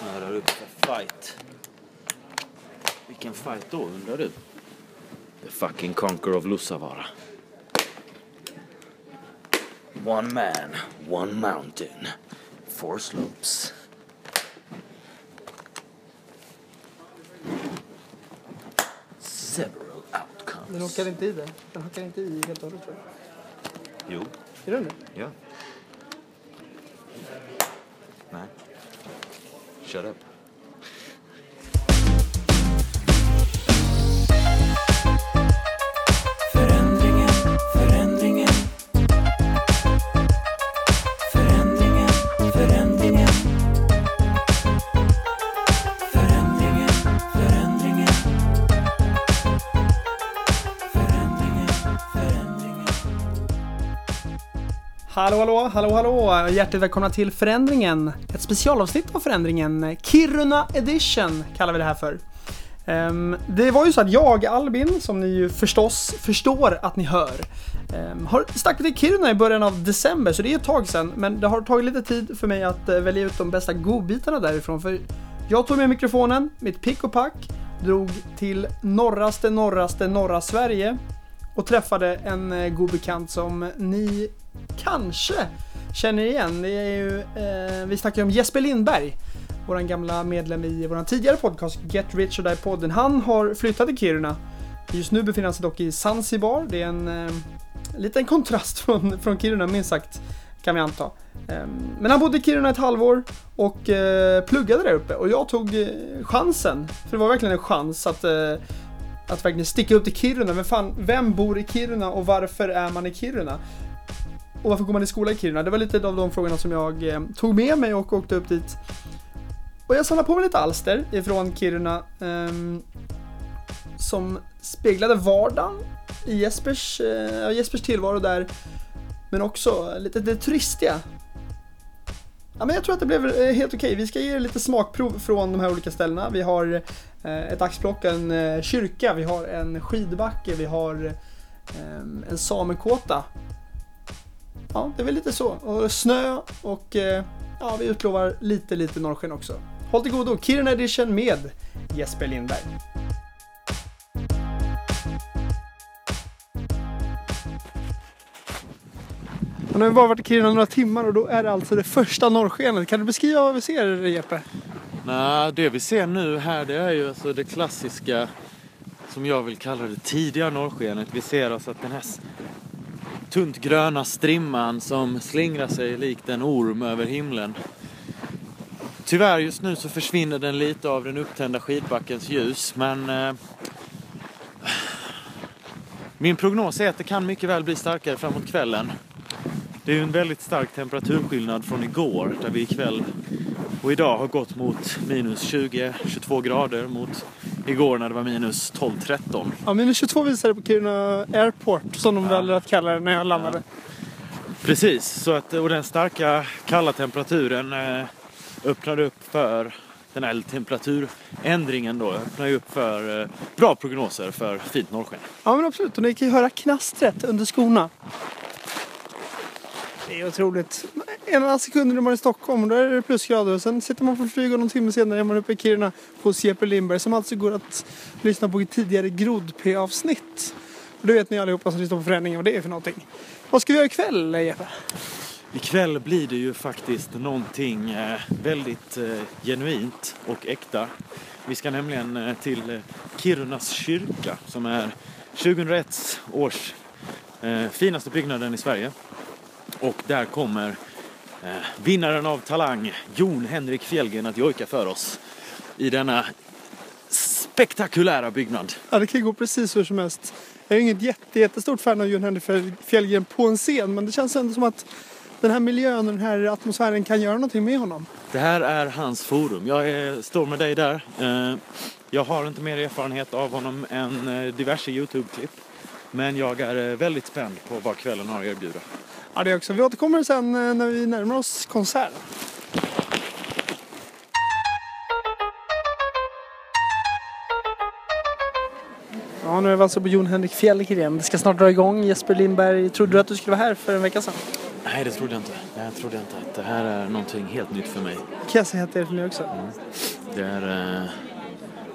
snörar upp för fight. Vilken fight då undrar du? The fucking conquer of Lussavara. One man, one mountain, four slopes. Several outcomes. Den hakar inte i det. Den hakar inte i helt och hållet tror jag. Jo, Är den det? ja. Shut up. Hallå, hallå, hallå, hallå! Hjärtligt välkomna till Förändringen. Ett specialavsnitt av Förändringen. Kiruna Edition kallar vi det här för. Ehm, det var ju så att jag, Albin, som ni ju förstås förstår att ni hör, um, har stack till Kiruna i början av december, så det är ett tag sedan. Men det har tagit lite tid för mig att eh, välja ut de bästa godbitarna därifrån. För jag tog med mikrofonen, mitt pick och pack, drog till norraste, norraste, norra Sverige och träffade en eh, god bekant som ni kanske känner igen. Det är ju, eh, vi snackar om Jesper Lindberg, vår gamla medlem i vår tidigare podcast Get Rich or Die podden. Han har flyttat till Kiruna. Just nu befinner han sig dock i Zanzibar. Det är en eh, liten kontrast från, från Kiruna minst sagt, kan vi anta. Eh, Men han bodde i Kiruna ett halvår och eh, pluggade där uppe och jag tog eh, chansen, för det var verkligen en chans att eh, att verkligen sticka upp till Kiruna. Men fan, vem bor i Kiruna och varför är man i Kiruna? Och varför går man i skola i Kiruna? Det var lite av de frågorna som jag eh, tog med mig och åkte upp dit. Och jag samlade på mig lite alster ifrån Kiruna eh, som speglade vardagen i Jespers, eh, Jespers tillvaro där. Men också lite det turistiga. Ja, men jag tror att det blev eh, helt okej. Vi ska ge er lite smakprov från de här olika ställena. Vi har eh, ett axplock, en eh, kyrka, vi har en skidbacke, vi har ehm, en samekåta. Ja, det är väl lite så. Och snö och ja, vi utlovar lite, lite norrsken också. Håll till godo, Kiruna Edition med Jesper Lindberg. Nu har vi bara varit i Kiruna några timmar och då är det alltså det första norrskenet. Kan du beskriva vad vi ser Jeppe? Nej, det vi ser nu här det är ju alltså det klassiska som jag vill kalla det tidiga norrskenet. Vi ser alltså att den här tunt gröna strimman som slingrar sig likt en orm över himlen. Tyvärr just nu så försvinner den lite av den upptända skidbackens ljus men eh, min prognos är att det kan mycket väl bli starkare framåt kvällen. Det är ju en väldigt stark temperaturskillnad från igår där vi ikväll och idag har gått mot minus 20-22 grader mot igår när det var minus 12-13. Ja, minus 22 visade på Kiruna Airport som de väljer att kalla det när jag landade. Precis, så att, och den starka kalla temperaturen eh, öppnade upp för den här temperaturändringen då öppnar ju upp för eh, bra prognoser för fint norrsken. Ja men absolut, och ni kan ju höra knastret under skorna. Det är otroligt. Ena sekunden är man i Stockholm och då är det plusgrader och sen sitter man på flyg och någon timme senare är man uppe i Kiruna hos Jeppe Lindberg som alltså går att lyssna på i tidigare Grod-P-avsnitt. Och det vet ni allihopa som lyssnar på förändringen vad det är för någonting. Vad ska vi göra ikväll eh, Jeppe? Ikväll blir det ju faktiskt någonting eh, väldigt eh, genuint och äkta. Vi ska nämligen till Kirunas kyrka som är 2001 års finaste byggnaden i Sverige. Och där kommer eh, vinnaren av Talang, Jon Henrik Fjällgren, att jojka för oss i denna spektakulära byggnad. Ja, det kan gå precis hur som helst. Jag är inget jätte, jättestort fan av Jon Henrik Fjällgren på en scen men det känns ändå som att den här miljön och den här atmosfären kan göra någonting med honom. Det här är hans forum. Jag är, står med dig där. Eh, Jag har inte mer erfarenhet av honom än eh, diverse Youtube-klipp. Men jag är eh, väldigt spänd på vad kvällen har att erbjuda. Ja, det också. Vi återkommer sen eh, när vi närmar oss konserten. Ja, nu är vi alltså på Jon Henrik Fjällgren. Det ska snart dra igång. Jesper Lindberg, trodde du att du skulle vara här för en vecka sedan? Nej, det trodde jag inte. Det här trodde jag inte. Att det här är någonting helt nytt för mig. Kan jag säga att det är för mig också? Det är... Eh,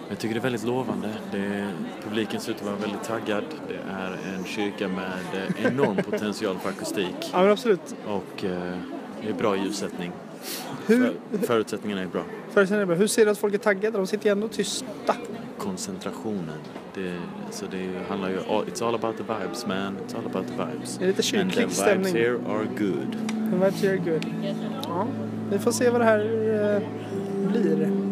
jag tycker det är väldigt lovande. Det publiken ser ut att vara väldigt taggad. Det är en kyrka med eh, enorm potential för akustik. Ja, absolut. Och eh, det är bra ljussättning. Hur, För, förutsättningarna är bra. förutsättningen är bra. Hur ser du att folk är taggade? De sitter ju ändå tysta. Koncentrationen. Det, så det handlar ju... It's all about the vibes man. It's all about the vibes. Det är lite And the kyrklig vibes stämning. here are good. The vibes here are good. Ja, vi får se vad det här eh, blir.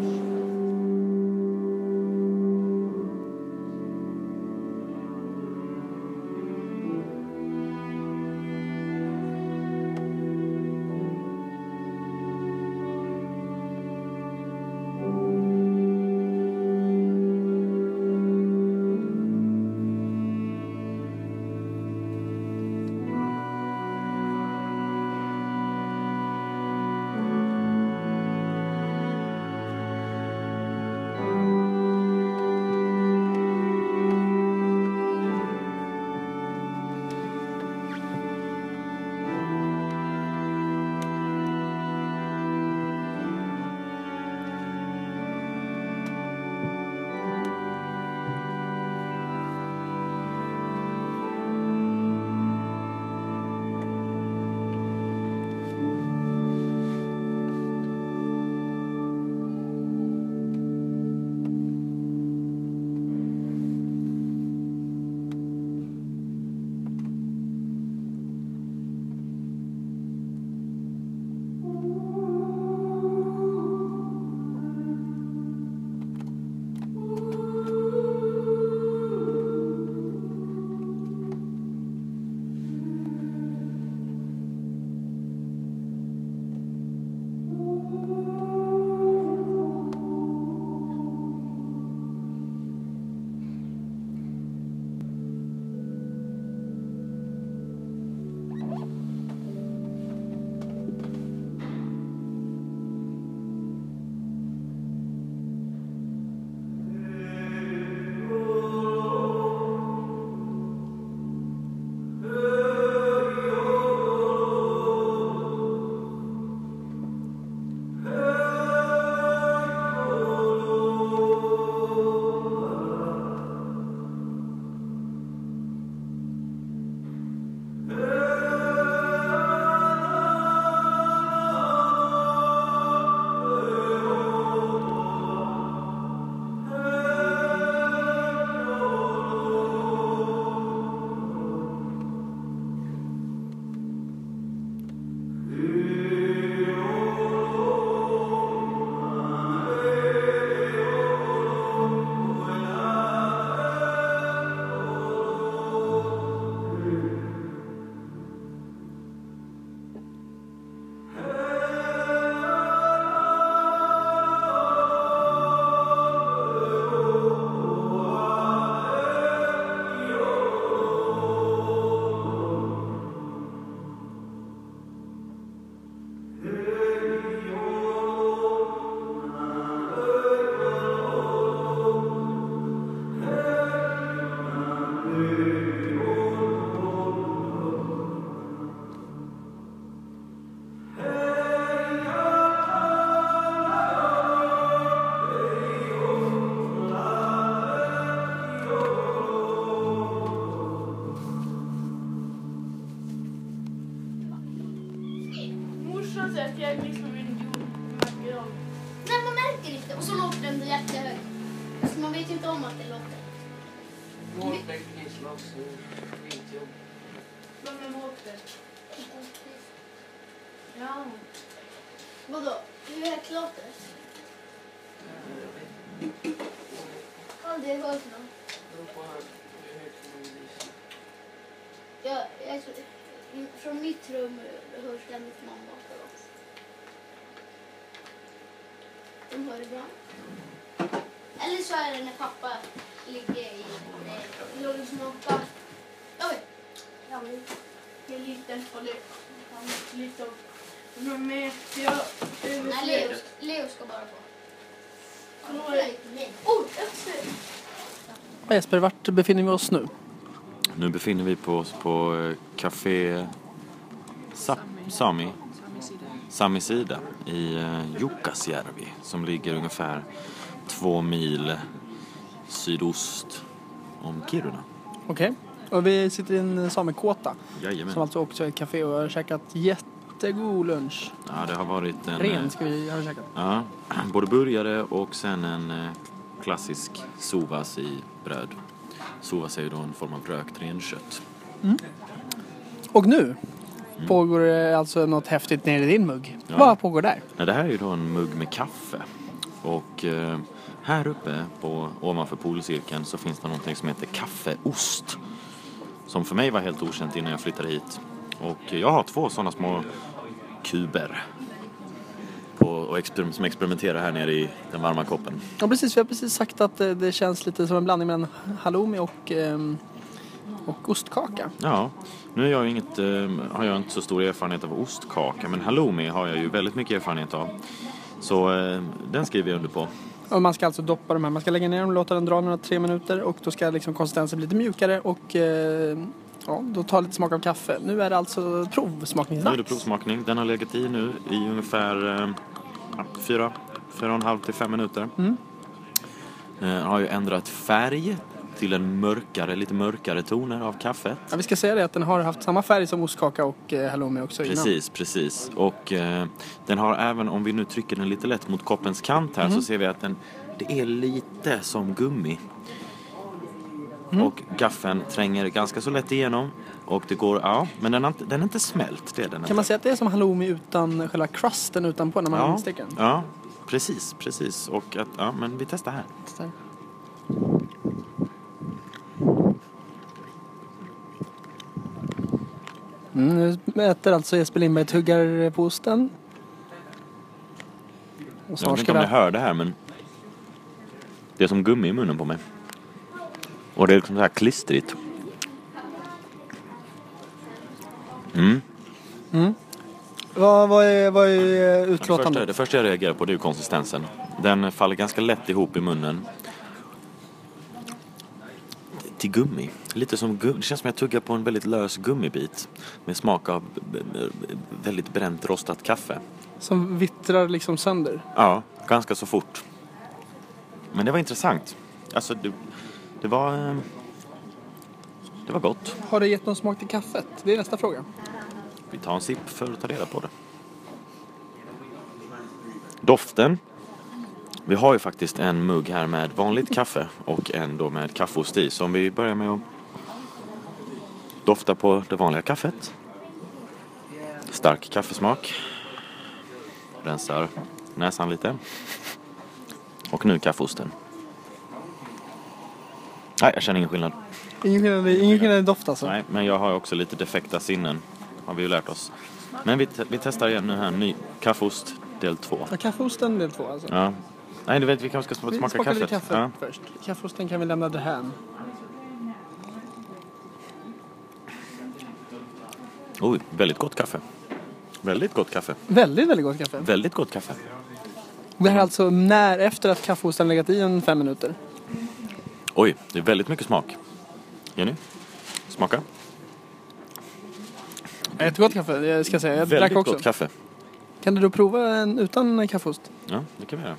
Morsan säger att jag är liksom en jordgran. Nej, man märker inte. Och så låter den jättehögt. Så man vet ju inte om att det låter. Vem är Mårten? Ja. Vadå? Hur högt låter det? Aldrig hört någon. Jag, jag, tror- från mitt rum hörs ständigt någon bakom oss. De hör det bra. Eller så är det när pappa ligger i... Eh, låg och smakar. Oj! Ja, men jag är liten och det han är lite av de med. Jag Nej, Leo. Leo ska bara få. Oh, öppet! Jesper, vart befinner vi oss nu? Nu befinner vi på oss på eh, Café Sa- Sami. Sami Sida i eh, Jukkasjärvi som ligger ungefär två mil sydost om Kiruna. Okej. Och vi sitter i en samekåta. Jajamän. Som alltså också är ett café och har käkat jättegod lunch. Ja, det har varit en... Ren eh, ska vi ha käkat. Ja, både burgare och sen en eh, klassisk sovas i bröd. Sovas är ju då en form av rökt renkött. Och nu pågår det alltså något häftigt nere i din mugg. Ja. Vad pågår där? Ja, det här är ju då en mugg med kaffe. Och eh, här uppe på, ovanför polcirkeln så finns det någonting som heter kaffeost. Som för mig var helt okänt innan jag flyttade hit. Och jag har två sådana små kuber. Och exper- som experimenterar här nere i den varma koppen. Ja precis, vi har precis sagt att eh, det känns lite som en blandning mellan halloumi och, ehm, och ostkaka. Ja, nu jag inget, eh, har jag inte så stor erfarenhet av ostkaka men halloumi har jag ju väldigt mycket erfarenhet av. Så eh, den skriver jag under på. Och man ska alltså doppa de här, man ska lägga ner dem, låta den dra några tre minuter och då ska liksom konsistensen bli lite mjukare och eh, ja, då tar lite smak av kaffe. Nu är det alltså Nu är det provsmakningsdags. provsmakning. Den har legat i nu i ungefär eh, fyra, fyra och en halv till fem minuter. Mm. Eh, har ju ändrat färg till en mörkare, lite mörkare toner av kaffet. Ja, vi ska säga det att den har haft samma färg som ostkaka och eh, halloumi också innan. Precis, precis. Och eh, den har även, om vi nu trycker den lite lätt mot koppens kant här så ser vi att den, det är lite som gummi. Och gaffeln tränger ganska så lätt igenom. Och det går, ja, men den, har inte, den är inte smält, det är den inte. Kan man säga att det är som halloumi utan själva crusten utanpå när man ja, steker den? Ja, precis, precis. Och att, ja, men vi testar här. Här. Mm, nu äter alltså Jesper Lindberg tuggar på osten. Och Jag snart vet inte om ni hör det här men det är som gummi i munnen på mig. Och det är liksom så här klistrigt. Mm. Vad, vad är, vad är Det första, utlåtandet? det första jag reagerar på det är konsistensen. Den faller ganska lätt ihop i munnen. Till gummi. Lite som gummi. Det känns som jag tuggar på en väldigt lös gummibit. Med smak av väldigt bränt rostat kaffe. Som vittrar liksom sönder. Ja, ganska så fort. Men det var intressant. Alltså, det, det var... Det var gott. Har det gett någon smak till kaffet? Det är nästa fråga. Vi tar en sipp för att ta reda på det. Doften. Vi har ju faktiskt en mugg här med vanligt kaffe och en då med kaffeost i. Så om vi börjar med att dofta på det vanliga kaffet. Stark kaffesmak. Rensar näsan lite. Och nu kaffeosten. Nej, jag känner ingen skillnad. Ingen skillnad, ingen skillnad i doft alltså? Nej, men jag har också lite defekta sinnen. Har vi ju lärt oss. Men vi, te- vi testar igen nu här. Ny kaffeost del två. Ja, kaffeosten del två alltså. Ja. Nej, du vet vi kanske ska Vi smaka kaffet. lite kaffe Ja. först. Kaffeosten kan vi lämna därhän. Oj, väldigt gott kaffe. Väldigt gott kaffe. Väldigt, väldigt gott kaffe. Väldigt gott kaffe. Det här är alltså när efter att kaffeosten legat i en fem minuter. Oj, det är väldigt mycket smak. Jenny, smaka. Jättegott kaffe, det ska jag säga. Jag drack väldigt också. gott kaffe. Kan du då prova en utan kaffeost? Ja, det kan vi göra.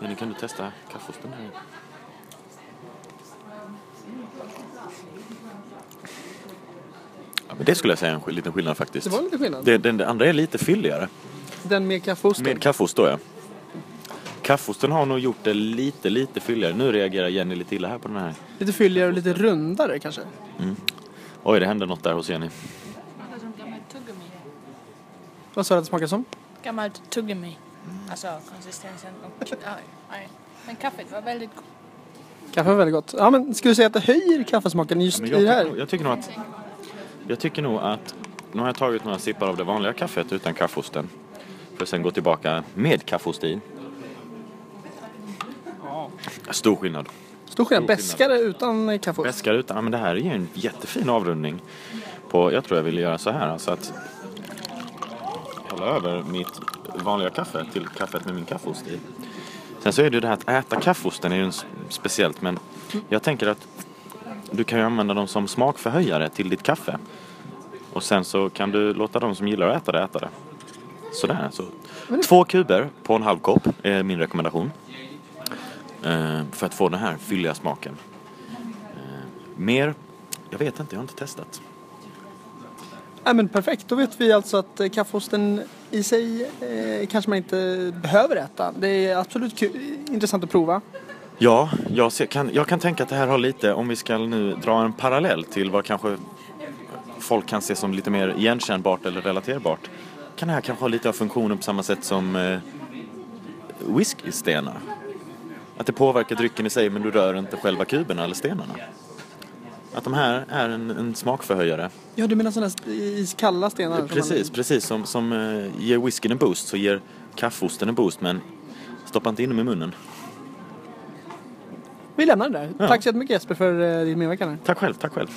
Jenny, kan du testa kaffeosten här? Ja, men det skulle jag säga är en sk- liten skillnad faktiskt. Det var lite skillnad. Det, den, det andra är lite fylligare. Den med kaffeosten. Med kaffeost då ja. Kaffeosten har nog gjort det lite, lite fylligare. Nu reagerar Jenny lite illa här på den här. Lite fylligare och lite rundare kanske. Oj, det hände något där hos Jenny. Vad sa du att det smakade som? Gammalt tuggummi. Alltså konsistensen och... Ja, nej. Men kaffet var väldigt gott. Kaffe var väldigt gott. Ja men skulle du säga att det höjer kaffesmaken just Men i jag, det här? tycker, nog- jag tycker nog att... Jag tycker nog att... Nu har jag tagit några sippar av det vanliga kaffet utan kaffeosten. För att sen gå tillbaka med kaffeost i. Stor skillnad. Stor skillnad. Beskare utan kaffeost. Bäskar utan, ja, men det här är ju en jättefin avrundning. På, jag tror jag vill göra så här alltså att hälla över mitt vanliga kaffe till kaffet med min kaffeost i. Sen så är det ju det här att äta kaffeosten är ju speciellt men jag tänker att du kan ju använda dem som smakförhöjare till ditt kaffe. Och sen så kan du låta de som gillar att äta det äta det. Sådär. Så. Två kuber på en halv kopp är min rekommendation. Eh, för att få den här fylliga smaken. Eh, mer? Jag vet inte, jag har inte testat. Ja, men perfekt, då vet vi alltså att eh, kaffeosten i sig eh, kanske man inte behöver äta. Det är absolut kul, intressant att prova. Ja, jag, kan, jag kan tänka att det här har lite, om vi ska nu dra en parallell till vad kanske folk kan se som lite mer igenkännbart eller relaterbart. Kan det här kanske ha lite av funktionen på samma sätt som eh, whiskystenar? Att det påverkar drycken i sig men du rör inte själva kuberna eller stenarna. Att de här är en, en smakförhöjare. Ja, du menar sådana iskalla stenar? Precis, man- precis som, som eh, ger whiskyn en boost så ger kaffeosten en boost men stoppa inte in dem i munnen. Vi lämnar det där. Ja. Tack så jättemycket Jesper för eh, din medverkan. Tack själv, tack själv.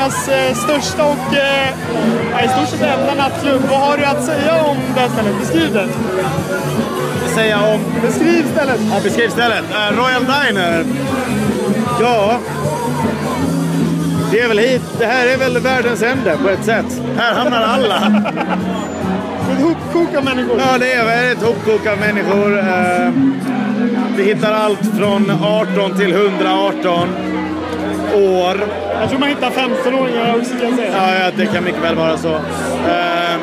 Kirunas eh, största och eh, ja, i stort sett enda nattklubb. Vad har du att säga om det här stället? Beskriv det. säga om Beskriv stället. ja, beskriv stället. Eh, Royal Diner. Ja. Det är väl hit. Det här är väl världens ände på ett sätt. Här hamnar alla. Ett hopkok av människor. Ja, det är ett hopkok av människor. Vi hittar allt från 18 till 118 år. Jag tror man hittar 15-åringar också kan jag säga. Ja, det kan mycket väl vara så. Eh,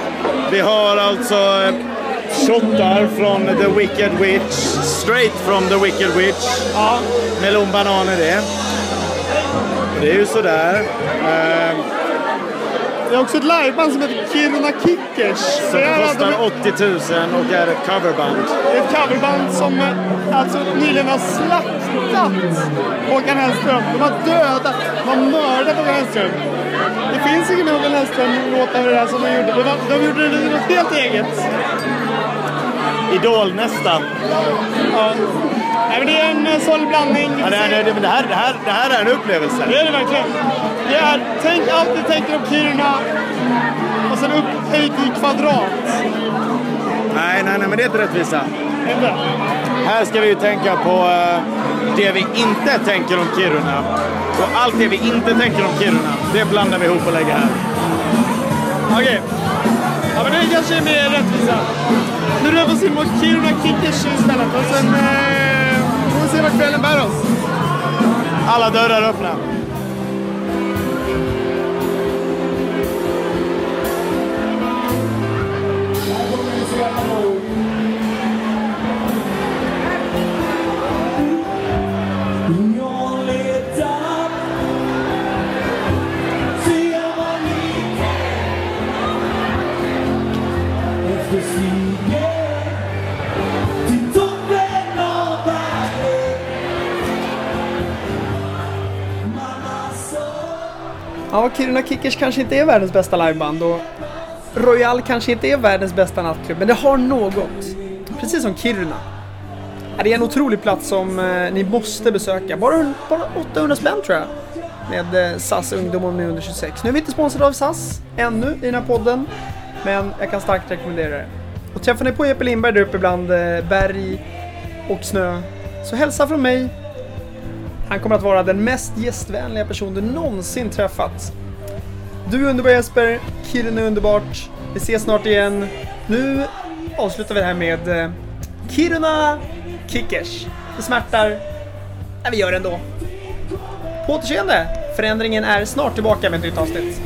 vi har alltså eh, shottar från The Wicked Witch. Straight from The Wicked Witch. Ja. Melon banan är det. Det är ju sådär. Eh, Det är också ett liveband som heter Kiruna Kickers. som alltså- kostar 80 000 och är ett coverband. Ett coverband som eh, alltså nyligen har slaktat Håkan Hellström. De har dödat, de har mördat Håkan Hellström. Det finns ingen Håkan Hellström-låt över det här som de gjorde. De, var- de gjorde det något helt eget. Idol nästa. Ja. Nej, men det är en eh, sorglig blandning. Ja, det, här, det, det, här, det, här, det här är en upplevelse. Det är det verkligen. Det är, tänk allt du tänker om Kiruna och sen upphöjt i kvadrat. Nej, nej, nej, men det är inte rättvisa. Inte? Här ska vi ju tänka på eh, det vi inte tänker om Kiruna. Och allt det vi inte tänker om Kiruna, det blandar vi ihop och lägger här. Okej. Ja, men det kanske är mer rättvisa. Nu rör vi oss in mot Kiruna Kickers istället och sen eh, får se vart kvällen bär oss. Alla dörrar öppna. Ja, Kiruna Kickers kanske inte är världens bästa liveband och Royal kanske inte är världens bästa nattklubb, men det har något. Precis som Kiruna. Det är en otrolig plats som eh, ni måste besöka. Bara, bara 800 spänn tror jag. Med eh, SAS Ungdom och nu under 26. Nu är vi inte sponsrade av SAS ännu i den här podden. Men jag kan starkt rekommendera det. Och träffar ni på Jeppe Lindberg där uppe bland eh, berg och snö. Så hälsa från mig. Han kommer att vara den mest gästvänliga person du någonsin träffat. Du är underbar Jesper, Kiruna är underbart. Vi ses snart igen. Nu avslutar vi det här med eh, Kiruna Kickers. Det smärtar. men vi gör det ändå. På återseende! Förändringen är snart tillbaka med ett nytt avsnitt.